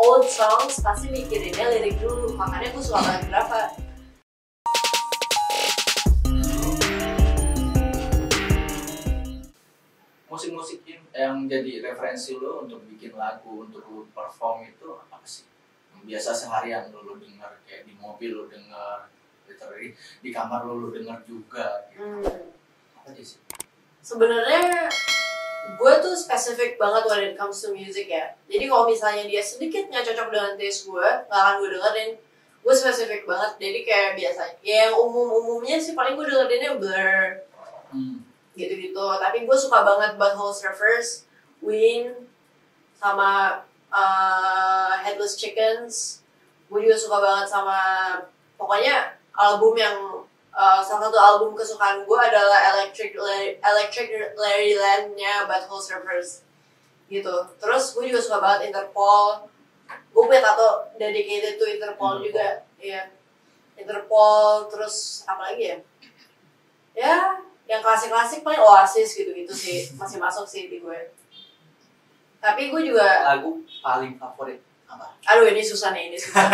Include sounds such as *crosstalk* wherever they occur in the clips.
old songs pasti mikirinnya lirik dulu. Makanya gue suka banget berapa musik-musik yang- jadi referensi lo untuk bikin lagu untuk lo perform itu apa sih? Biasa seharian lo, lo denger kayak di mobil lo denger literally. Di kamar lo lo denger juga gitu. hmm. apa sih? Sebenarnya gue tuh spesifik banget when it comes to music ya. Jadi kalau misalnya dia sedikit nggak cocok dengan taste gue nggak akan gue dengerin. Gue spesifik banget. Jadi kayak biasanya ya yang umum umumnya sih paling gue dengerinnya Blur. Hmm. gitu-gitu. Tapi gue suka banget Butthole Surfers Win sama uh, Headless Chickens. Gue juga suka banget sama pokoknya album yang uh, salah satu album kesukaan gue adalah Electric La- Electric Larryland-nya Butthole Surfers. Gitu. Terus gue juga suka banget Interpol. Gue punya tato dedicated to Interpol Interpol. juga. Iya. Interpol terus apa lagi ya? Ya yang klasik-klasik paling Oasis gitu-gitu sih. *laughs* Masih masuk sih di gue. Tapi gue juga lagu paling favorit apa? Aduh ini susah nih ini susah.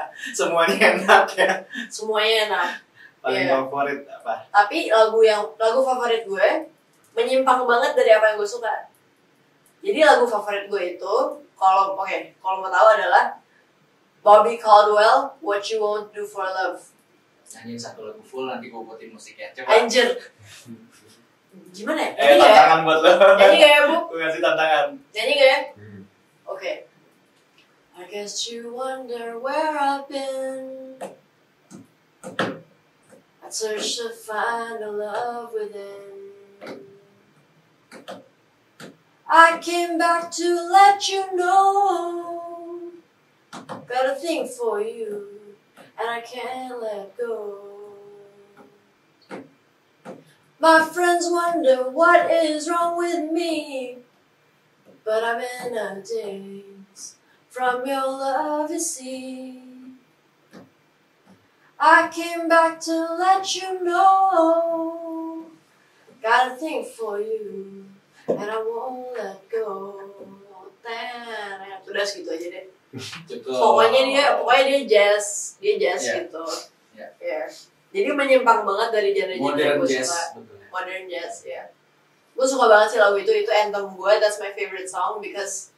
*laughs* Semuanya enak ya? Semuanya enak paling Iya. favorit apa? Tapi lagu yang lagu favorit gue menyimpang banget dari apa yang gue suka. Jadi lagu favorit gue itu kalau oke kalau mau tahu adalah Bobby Caldwell What You Won't Do for Love. Nyanyiin satu lagu full nanti gue buatin musiknya. Coba. Anjir. Gimana ya? Eh nyanyi gak ya? tantangan buat lo. Nyanyi gak ya bu? Gue kasih tantangan. Nyanyi gak ya? Hmm. oke. I guess you wonder where I've been I searched to find a love within. I came back to let you know. Got a thing for you And I can't let go. My friends wonder what is wrong with me But I'm in a daze From your love you see I came back to let you know. Got a thing for you And I won't let go. Udah segitu aja deh. Cukup pokoknya dia pokoknya dia jazz dia jazz Iya. gitu. Iya. Iya. jadi menyimpang banget dari genre-genre gue jazz suka. betul. Modern jazz ya gue suka banget sih lagu itu itu anthem gue that's my favorite song because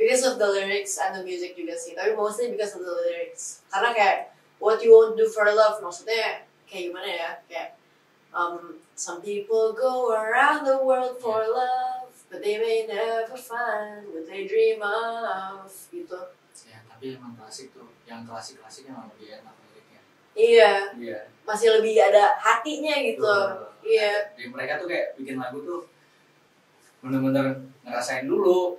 because of the lyrics and the music juga sih. Tapi mostly because of the lyrics. Karena kayak what you won't do for love? Maksudnya kayak gimana ya? Kayak um, some people go around the world for love but they may never find what they dream of gitu. Ya tapi emang klasik tuh. Yang klasik klasik emang lebih enak liriknya. Iya. Iya. Masih lebih ada hatinya gitu. Tuh. iya. Jadi mereka tuh kayak bikin lagu tuh bener-bener ngerasain dulu.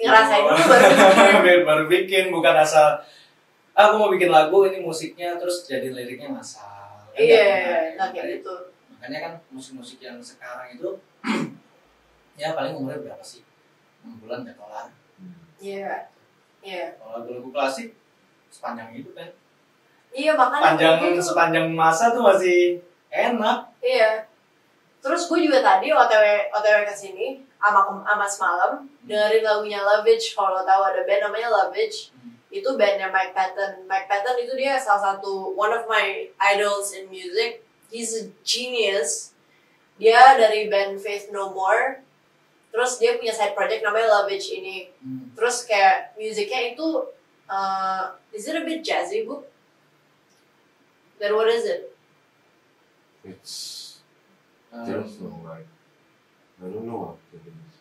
Ngerasain dulu baru *laughs* bikin. baru, bikin bukan asal aku mau bikin lagu ini musiknya terus jadi liriknya ngasal Kan iya nggak- nggak nggak- kayak gitu. Makanya kan musik-musik yang sekarang itu *clears throat* ya paling umurnya berapa sih? 6 bulan udah kelar iya iya. Kalau lagu-lagu klasik sepanjang itu kan? Iya makanya panjang gitu. sepanjang masa tuh masih enak. Iya. Terus gue juga tadi otw otw ke sini ama ama semalam dengerin lagunya Lovage kalau tahu ada band namanya Lovage Hmm. Itu bandnya Mike Patton Mike Patton itu dia salah satu one of my idols in music he's a genius dia dari band Faith No More terus dia punya side project namanya Lovage ini Hmm. terus kayak musiknya itu uh, is it a bit jazzy bu? Then what is it? It's Um, no like I don't know what it is.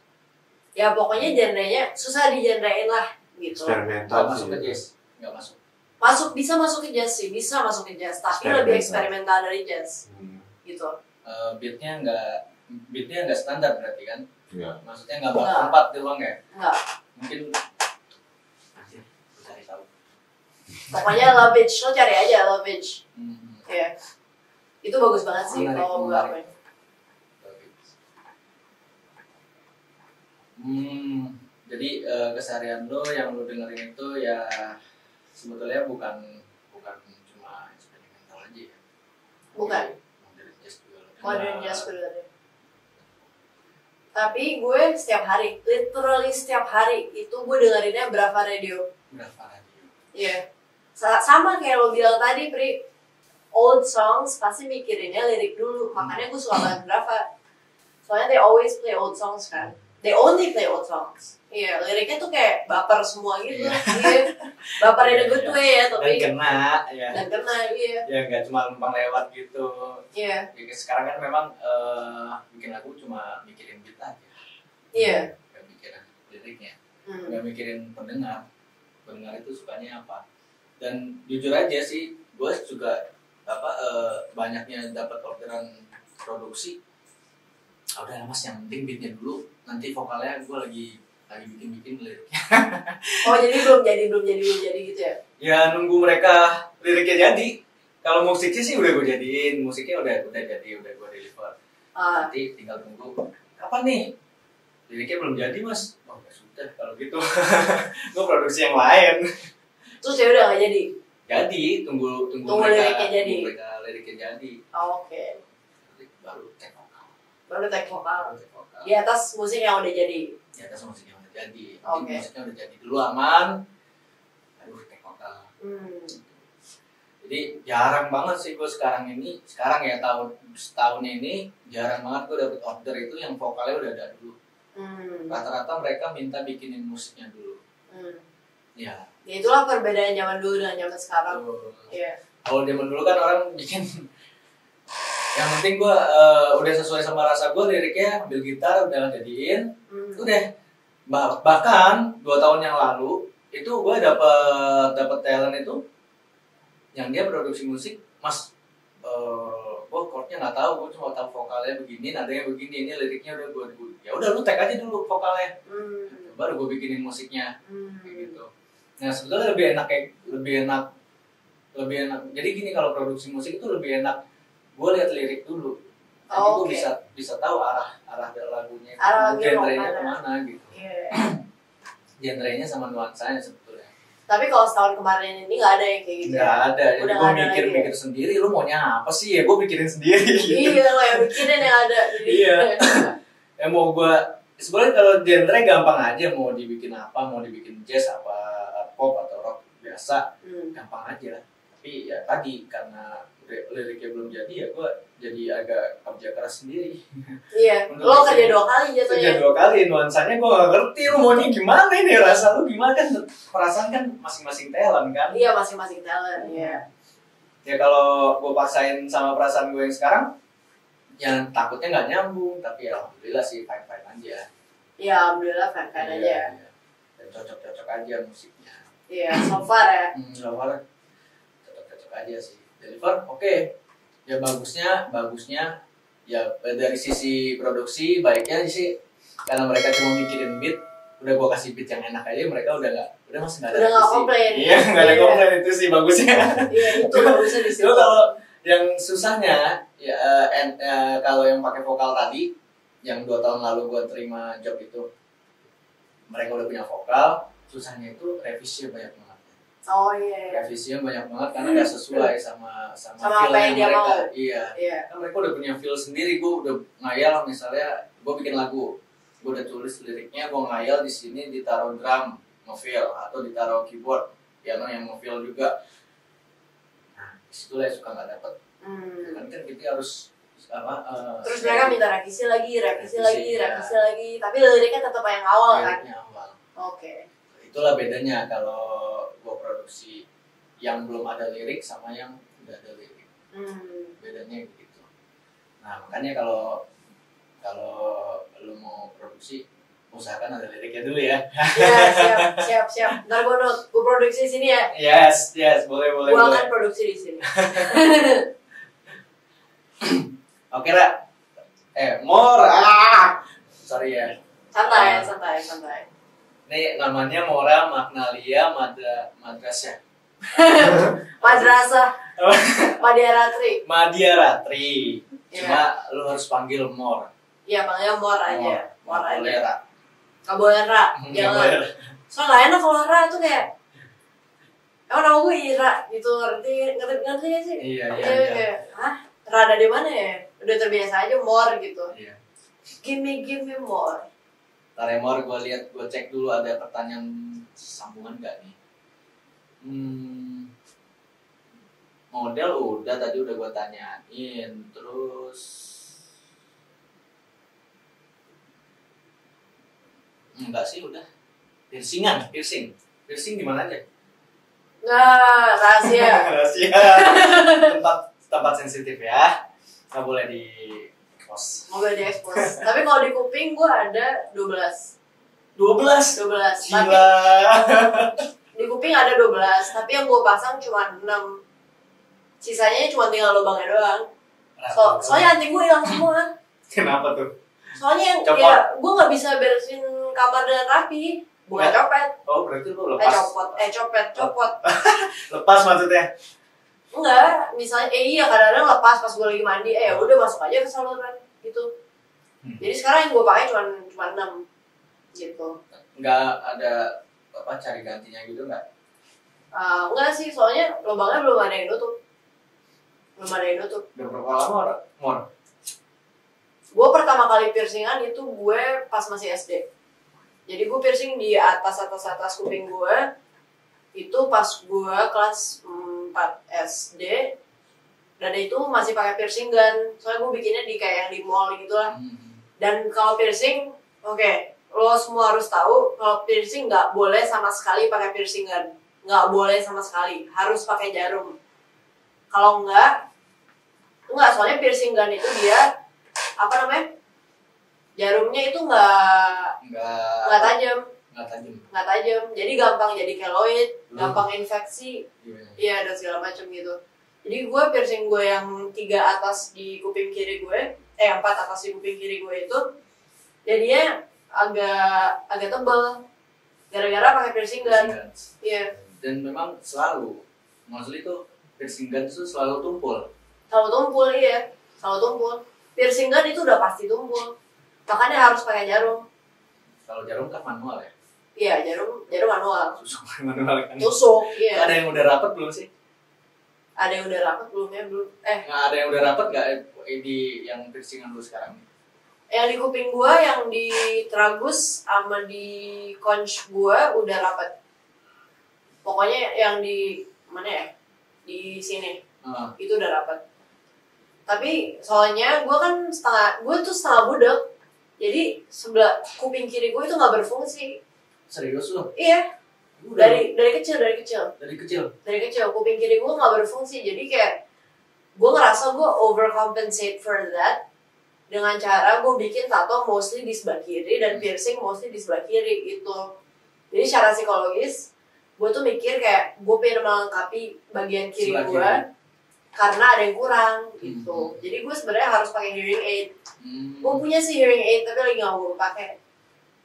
Ya pokoknya genrenya susah digenrein lah gitu. nggak Eksperimental masuk ke jazz nggak masuk Masuk bisa masuk ke jazz sih, bisa masuk ke jazz, tapi lebih eksperimental dari jazz Hmm, gitu. Eh, beatnya nggak beatnya nggak standar berarti kan ya. maksudnya nggak Nggak. empat doang ya Enggak. mungkin cari tahu Pokoknya Lovage, lo cari aja Lovage. Hmm. Ya. Itu bagus banget sih Menarik, kalau gue akuin. Hmm, jadi eh, keseharian lo yang lo dengerin itu ya sebetulnya bukan bukan cuma eksperimental aja ya. Bukan. Modern jazz juga denger. Modern jazz bener. Tapi gue setiap hari, literally setiap hari itu gue dengerinnya Brava Radio. Berapa radio? Iya. Sa- Sama kayak lo bilang tadi, Pri. Old songs pasti mikirinnya lirik dulu. Makanya gue suka banget Brava. Soalnya they always play old songs kan. They only play old songs. Iya, liriknya tuh kayak baper semua gitu. Iya. Iya. Baper in a good Iya. way ya, Dan tapi kena ya. dan kena, iya. Ya nggak cuma numpang lewat gitu. Iya, Ya, sekarang kan memang eh, bikin lagu cuma mikirin beat aja. iya. Nggak mikirin liriknya. Hmm. nggak mikirin pendengar pendengar itu sukanya apa dan jujur aja sih gue juga apa eh, banyaknya dapat orderan produksi ah, udah mas yang penting beatnya dulu. Nanti vokalnya gue lagi lagi bikin bikin liriknya. *laughs* Oh, jadi belum jadi, belum jadi, belum jadi gitu ya? ya nunggu mereka liriknya jadi. Kalau musiknya sih udah gue jadiin. Musiknya udah udah jadi udah gue deliver. Ah, nanti tinggal tunggu. Kapan nih? Liriknya belum jadi mas. Oh ya sudah kalau gitu. *laughs* Gue produksi yang lain. Terus ya udah gak jadi? jadi tunggu tunggu, Tunggu liriknya jadi. tunggu mereka liriknya jadi. Oh, Oke. baru take vokal Baru tag vokal. baru take vokal Di atas musik yang udah jadi. di atas musiknya udah jadi Oke. musiknya udah jadi dulu aman baru take vokal Hmm. jadi jarang banget sih gue sekarang ini sekarang ya tahun setahun ini jarang banget gue dapet order itu yang vokalnya udah ada dulu Hmm. rata-rata mereka minta bikinin musiknya dulu Hmm. ya Ya itulah perbedaan zaman dulu dengan zaman sekarang. Iya. kalau zaman dulu kan orang bikin yang penting gue udah sesuai sama rasa gue liriknya ambil gitar udah jadiin Hmm. udah Bah- bahkan dua tahun yang lalu itu gue dapet dapet talent itu yang dia produksi musik mas eh gue chordnya nggak tahu gue cuma tahu vokalnya begini nadanya begini ini liriknya udah gue ya udah lu tag aja dulu vokalnya Hmm. baru gue bikinin musiknya Hmm. kayak gitu nah sebetulnya lebih enak kayak lebih enak lebih enak jadi gini kalau produksi musik itu lebih enak gue lihat lirik dulu nanti Oh, gue oke. bisa bisa tahu arah arah lagunya Arah lagunya mau genrenya ke mana. gitu Iya. *clears throat* genrenya sama nuansanya sebetulnya Tapi kalau setahun kemarin ini nggak ada yang kayak gitu. nggak ya? ada jadi gue nggak ada mikir lagi mikir sendiri lu maunya apa sih ya gue pikirin sendiri *laughs* Iya, lo yang mikirin yang ada. Jadi, Iya. ya *clears throat* mau gue sebenarnya kalau genre gampang aja mau dibikin apa mau dibikin jazz apa pop atau rock biasa Hmm. gampang aja tapi ya tadi karena li- liriknya belum jadi ya gue jadi agak kerja keras sendiri Iya. *laughs* Lo kerja dua kali kerja jatuhnya. dua kali nuansanya gue gak ngerti lu maunya gimana ini rasa lu gimana kan perasaan kan masing-masing talent kan Iya, masing-masing talent. Iya. ya kalau gue paksain sama perasaan gue yang sekarang yang takutnya nggak nyambung tapi ya alhamdulillah sih fine fine aja Iya, alhamdulillah fan-fan aja. Iya, iya. dan cocok cocok aja musiknya Iya, so far ya. hmm, cocok cocok aja sih deliver oke ya bagusnya bagusnya ya dari sisi produksi baiknya sih karena mereka cuma mikirin beat udah gua kasih beat yang enak aja mereka udah nggak udah masih nggak ada Udah nggak revisi. komplain. iya nggak ada Iya. komplain itu sih bagusnya Iya, itu bagusnya di situ. Itu kalau yang susahnya ya eh, en- eh, kalau yang pakai vokal tadi yang dua tahun lalu gua terima job itu mereka udah punya vokal susahnya itu revisinya banyak banget Oh iya. iya. revisinya banyak banget karena nggak sesuai *laughs* sama sama, Sama feel apa yang dia mereka mau. iya Iya. kan mereka udah punya feel sendiri gue udah ngayal misalnya gue bikin lagu gue udah tulis liriknya gue ngayal di sini ditaruh drum ngefeel atau ditaruh keyboard piano yang ngefeel juga nah di situlah yang suka nggak dapet Hmm. kan kan kita harus apa eh, Terus mereka minta revisi lagi, revisi Revisi, lagi, iya. revisi lagi. Tapi liriknya tetap yang awal kan. liriknya awal Oke. itulah bedanya kalau produksi yang belum ada lirik sama yang udah ada lirik Hmm. bedanya gitu nah makanya kalau kalau lu mau produksi usahakan ada liriknya dulu ya Iya, siap, siap, siap. Ntar gue gue produksi di sini ya. yes yes boleh boleh Gue akan produksi di sini. *laughs* oke ra eh more ah sorry ya Santai, santai, santai. Ini namanya Mora Magnalia Madra Madrasah *laughs* Madrasah, *laughs* Madiaratri. Madia Ratri Iya. cuma lu harus panggil Mor Iya, panggilnya Mor aja. Mor boleh aja. Ra Gak boleh Ra. Nggak Jangan. Ra. Soalnya enak kalau Ra tuh kayak Emang nama gue Ira gitu ngerti ngerti ngerti gak sih? iya iya Iya iya kayak hah Ra ada di mana ya? Udah terbiasa aja Mor gitu. Iya. give me give me more Taremor gue lihat gue cek dulu ada pertanyaan sambungan gak nih? Hmm, model udah tadi udah gue tanyain terus enggak sih udah. Piercingan? Piercing? Piercing di mana aja? Nah rahasia. *laughs* Rahasia. Tempat tempat sensitif ya. Nggak boleh di pos mobil di expose tapi kalau di kuping gue ada 12 dua belas? 12 tapi gila. *laughs* di kuping ada 12 tapi yang gue pasang cuma 6 sisanya cuma tinggal lubangnya doang. So, soalnya anting gue hilang semua. Kenapa tuh? Soalnya yang Copot. ya gue nggak bisa beresin kamar dengan rapi. Bukan copet. Oh berarti lu eh lepas. copot. Eh copet copot. *laughs* Lepas maksudnya enggak misalnya eh iya kadang-kadang lepas pas gue lagi mandi eh udah masuk aja ke saluran gitu Hmm. jadi sekarang yang gue pakai cuma cuma 6 gitu nggak ada apa cari gantinya gitu nggak Ah, enggak sih soalnya lubangnya belum ada yang nutup belum ada yang nutup udah berapa lama Mor? Mor? gue pertama kali piercingan itu gue pas masih SD jadi gue piercing di atas atas atas kuping gue itu pas gue kelas 4 SD dan itu masih pakai piercing gun. Soalnya gue bikinnya di kayak yang di mall gitu lah Hmm. dan kalau piercing oke lo semua harus tahu kalau piercing nggak boleh sama sekali pakai piercing gun. Nggak boleh sama sekali. Harus pakai jarum. Kalau enggak enggak soalnya piercing gun itu dia apa namanya jarumnya itu nggak nggak nggak tajam nggak tajam. Nggak tajam. Jadi gampang jadi keloid Hmm. gampang infeksi. Iya. Dan segala macam gitu. Jadi gue piercing gue yang tiga atas di kuping kiri gue eh empat atas di kuping kiri gue itu jadinya agak agak tebel. Gara-gara pakai piercing gun. Iya. Dan memang selalu maksudnya itu piercing gun itu selalu tumpul. Selalu tumpul iya. Selalu tumpul. Piercing gun itu udah pasti tumpul. Makanya harus pakai jarum. Kalau jarum kan manual ya iya jarum jarum manual. Susuk *laughs* manual kan. Tusuk iya. Ada yang udah rapet belum sih? Ada yang udah rapet belum ya? Belum. Eh. Nggak ada yang udah rapet nggak eh, di yang piercingan lu sekarang yang di kuping gua yang di tragus sama di conch gua udah rapat pokoknya yang di mana ya? Di sini. Ah, itu udah rapat tapi soalnya gua kan setengah gua tuh setengah budak jadi sebelah kuping kiri gua itu nggak berfungsi serius lu? Iya. Udah dari dari kecil dari kecil. Dari kecil? Dari kecil kuping kiri gue nggak berfungsi. Jadi kayak gue ngerasa gue overcompensate for that. Dengan cara gue bikin tato mostly di sebelah kiri dan piercing mostly di sebelah kiri gitu. Jadi secara psikologis gue tuh mikir kayak gue pengen melengkapi bagian kiri gue karena ada yang kurang gitu. Hmm. jadi gue sebenarnya harus pakai hearing aid. Hmm. gue punya sih hearing aid tapi lagi nggak mau pakai.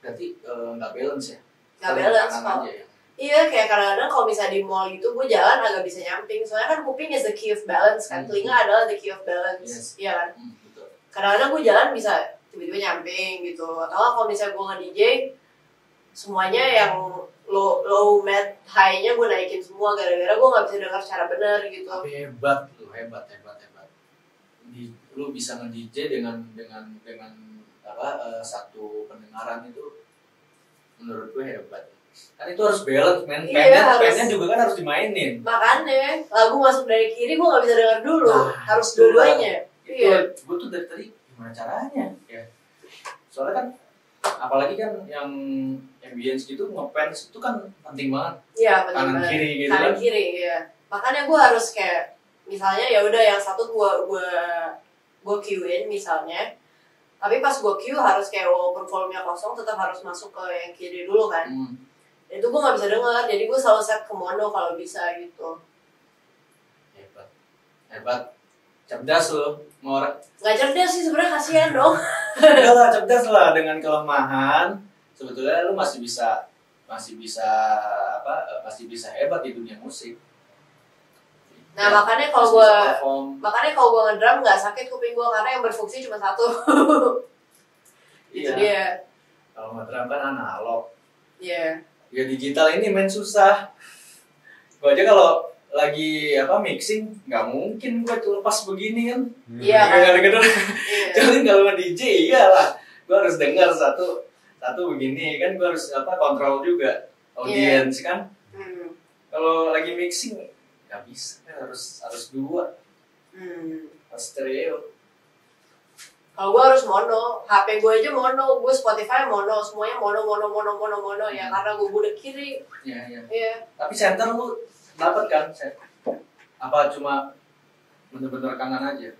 Berarti eh, nggak balance ya nggak balance kok ya Iya, kayak kadang-kadang kalau misalnya di mall gitu, gue jalan agak bisa nyamping. Soalnya kan kuping is the key of balance kan, Hmm. telinga adalah the key of balance. Yes. Iya kan? Hmm, Kadang-kadang gue jalan bisa tiba-tiba nyamping gitu. Atau kalau misalnya gue nge-DJ, semuanya yang low, low, mid, high-nya gue naikin semua gara-gara gue nggak bisa dengar secara benar gitu. tapi hebat lu hebat hebat hebat di, lu bisa nge DJ dengan dengan dengan apa eh, satu pendengaran itu menurut gue hebat. Kan itu harus balance men. Iya, Pennya- pennya juga kan harus dimainin. Makanya, lagu masuk dari kiri gue nggak bisa dengar dulu. Nah, Harus dua-duanya. Iya. gue tuh dari tadi gimana caranya? Ya. Soalnya kan apalagi kan yang ambience gitu ngefans itu kan penting banget. Iya, benar kanan banget. kiri gitu kanan kan. kiri ya makanya gue harus kayak misalnya ya udah yang satu gue gue gue queuein misalnya tapi pas gue queue harus kayak walaupun volume-nya kosong tetap harus masuk ke yang kiri dulu kan hmm. itu gue nggak bisa dengar jadi gue selalu set ke mono kalau bisa gitu hebat hebat cerdas lo mau nggak cerdas sih sebenarnya kasihan dong *laughs* *laughs* Enggak lah, cerdas lah dengan kelemahan. Sebetulnya lu masih bisa masih bisa apa? Masih bisa hebat di dunia musik. Nah Ya, makanya kalau gue perform. makanya kalau gue ngedrum nggak sakit kuping gue karena yang berfungsi cuma satu *laughs* itu Iya. dia Kalau nge-drum kan analog. Iya Ya digital ini main susah. Gua aja kalau lagi apa mixing nggak mungkin gua tuh lepas begini kan. Iya, kan? Kadang-kadang iya Jangan kalau DJ iyalah gue harus dengar satu satu begini kan gue harus apa kontrol juga audiens kan Hmm. kalau lagi mixing nggak bisa harus harus dua. Hmm. harus stereo Kalau gue harus mono, HP gue aja mono, gue Spotify mono, semuanya mono, mono, mono, mono, mono ya karena gue budak kiri, ya ya iya. tapi center lu dapat kan apa cuma bener-bener kanan aja?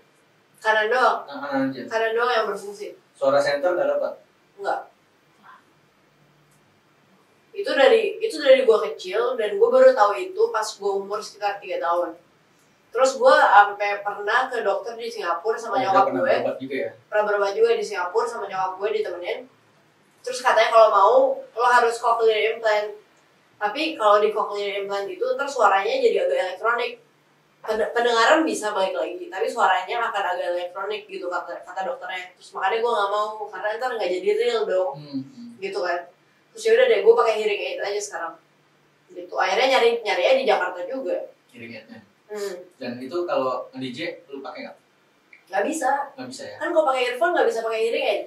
Kanan doang, kanan aja. Kanan doang yang berfungsi. suara center nggak dapat Enggak. Itu dari itu dari gue kecil dan gue baru tahu itu pas gue umur sekitar 3 tahun. Terus gue sampai pernah ke dokter di Singapura sama Oh, nyokap udah pernah gue. dapat juga ya pernah berobat juga di Singapura sama nyokap gue ditemenin terus katanya kalau mau lo harus cochlear implant tapi kalau di cochlear implant itu ntar suaranya jadi agak elektronik Pen- pendengaran bisa balik lagi tapi suaranya akan agak elektronik gitu kata kata dokternya terus makanya gue nggak mau karena ntar nggak jadi real dong hmm. hmm. gitu kan terus yaudah deh gue pakai hearing aid aja sekarang. Gitu. Akhirnya nyari nyarinya di Jakarta juga. Iringannya. hmm. dan itu kalau nge-DJ lu pakai nggak? Nggak bisa. Nggak bisa ya? Kan kalau pakai earphone nggak bisa pakai hearing aid.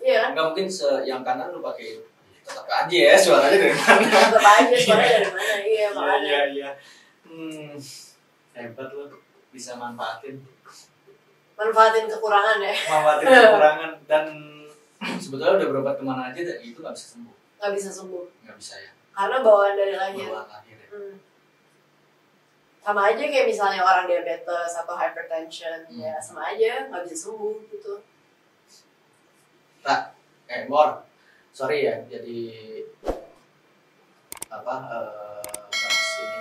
Iya kan? Nggak mungkin se yang kanan lu pakai tetap aja ya suaranya dari mana? *laughs* Tetap aja suaranya dari mana? *laughs* Iya iya makanya. iya iya. Hmm. hebat lu. Bisa manfaatin. Manfaatin kekurangan ya. Manfaatin kekurangan. Dan sebetulnya udah berobat ke mana aja dan itu nggak bisa sembuh. Nggak bisa sembuh. Nggak bisa ya. Karena bawaan dari lahir bawaan lahir ya. Hmm. sama aja kayak misalnya orang diabetes atau hypertension Hmm. ya sama aja nggak bisa sembuh gitu. Eh Mor sorry ya jadi apa eh, bahas ini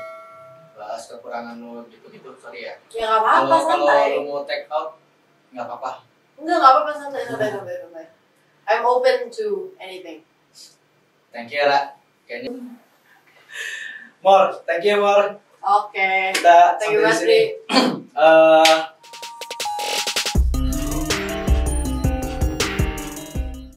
bahas kekurangan lu gitu gitu sorry ya. Ya nggak apa-apa kalau kalau santai. lu mau take out nggak apa-apa. Enggak nggak apa-apa santai santai santai santai I'm open to anything thank you Ra. kayaknya Mor thank you Mor oke kita thank you Mas. *clears throat* Eh,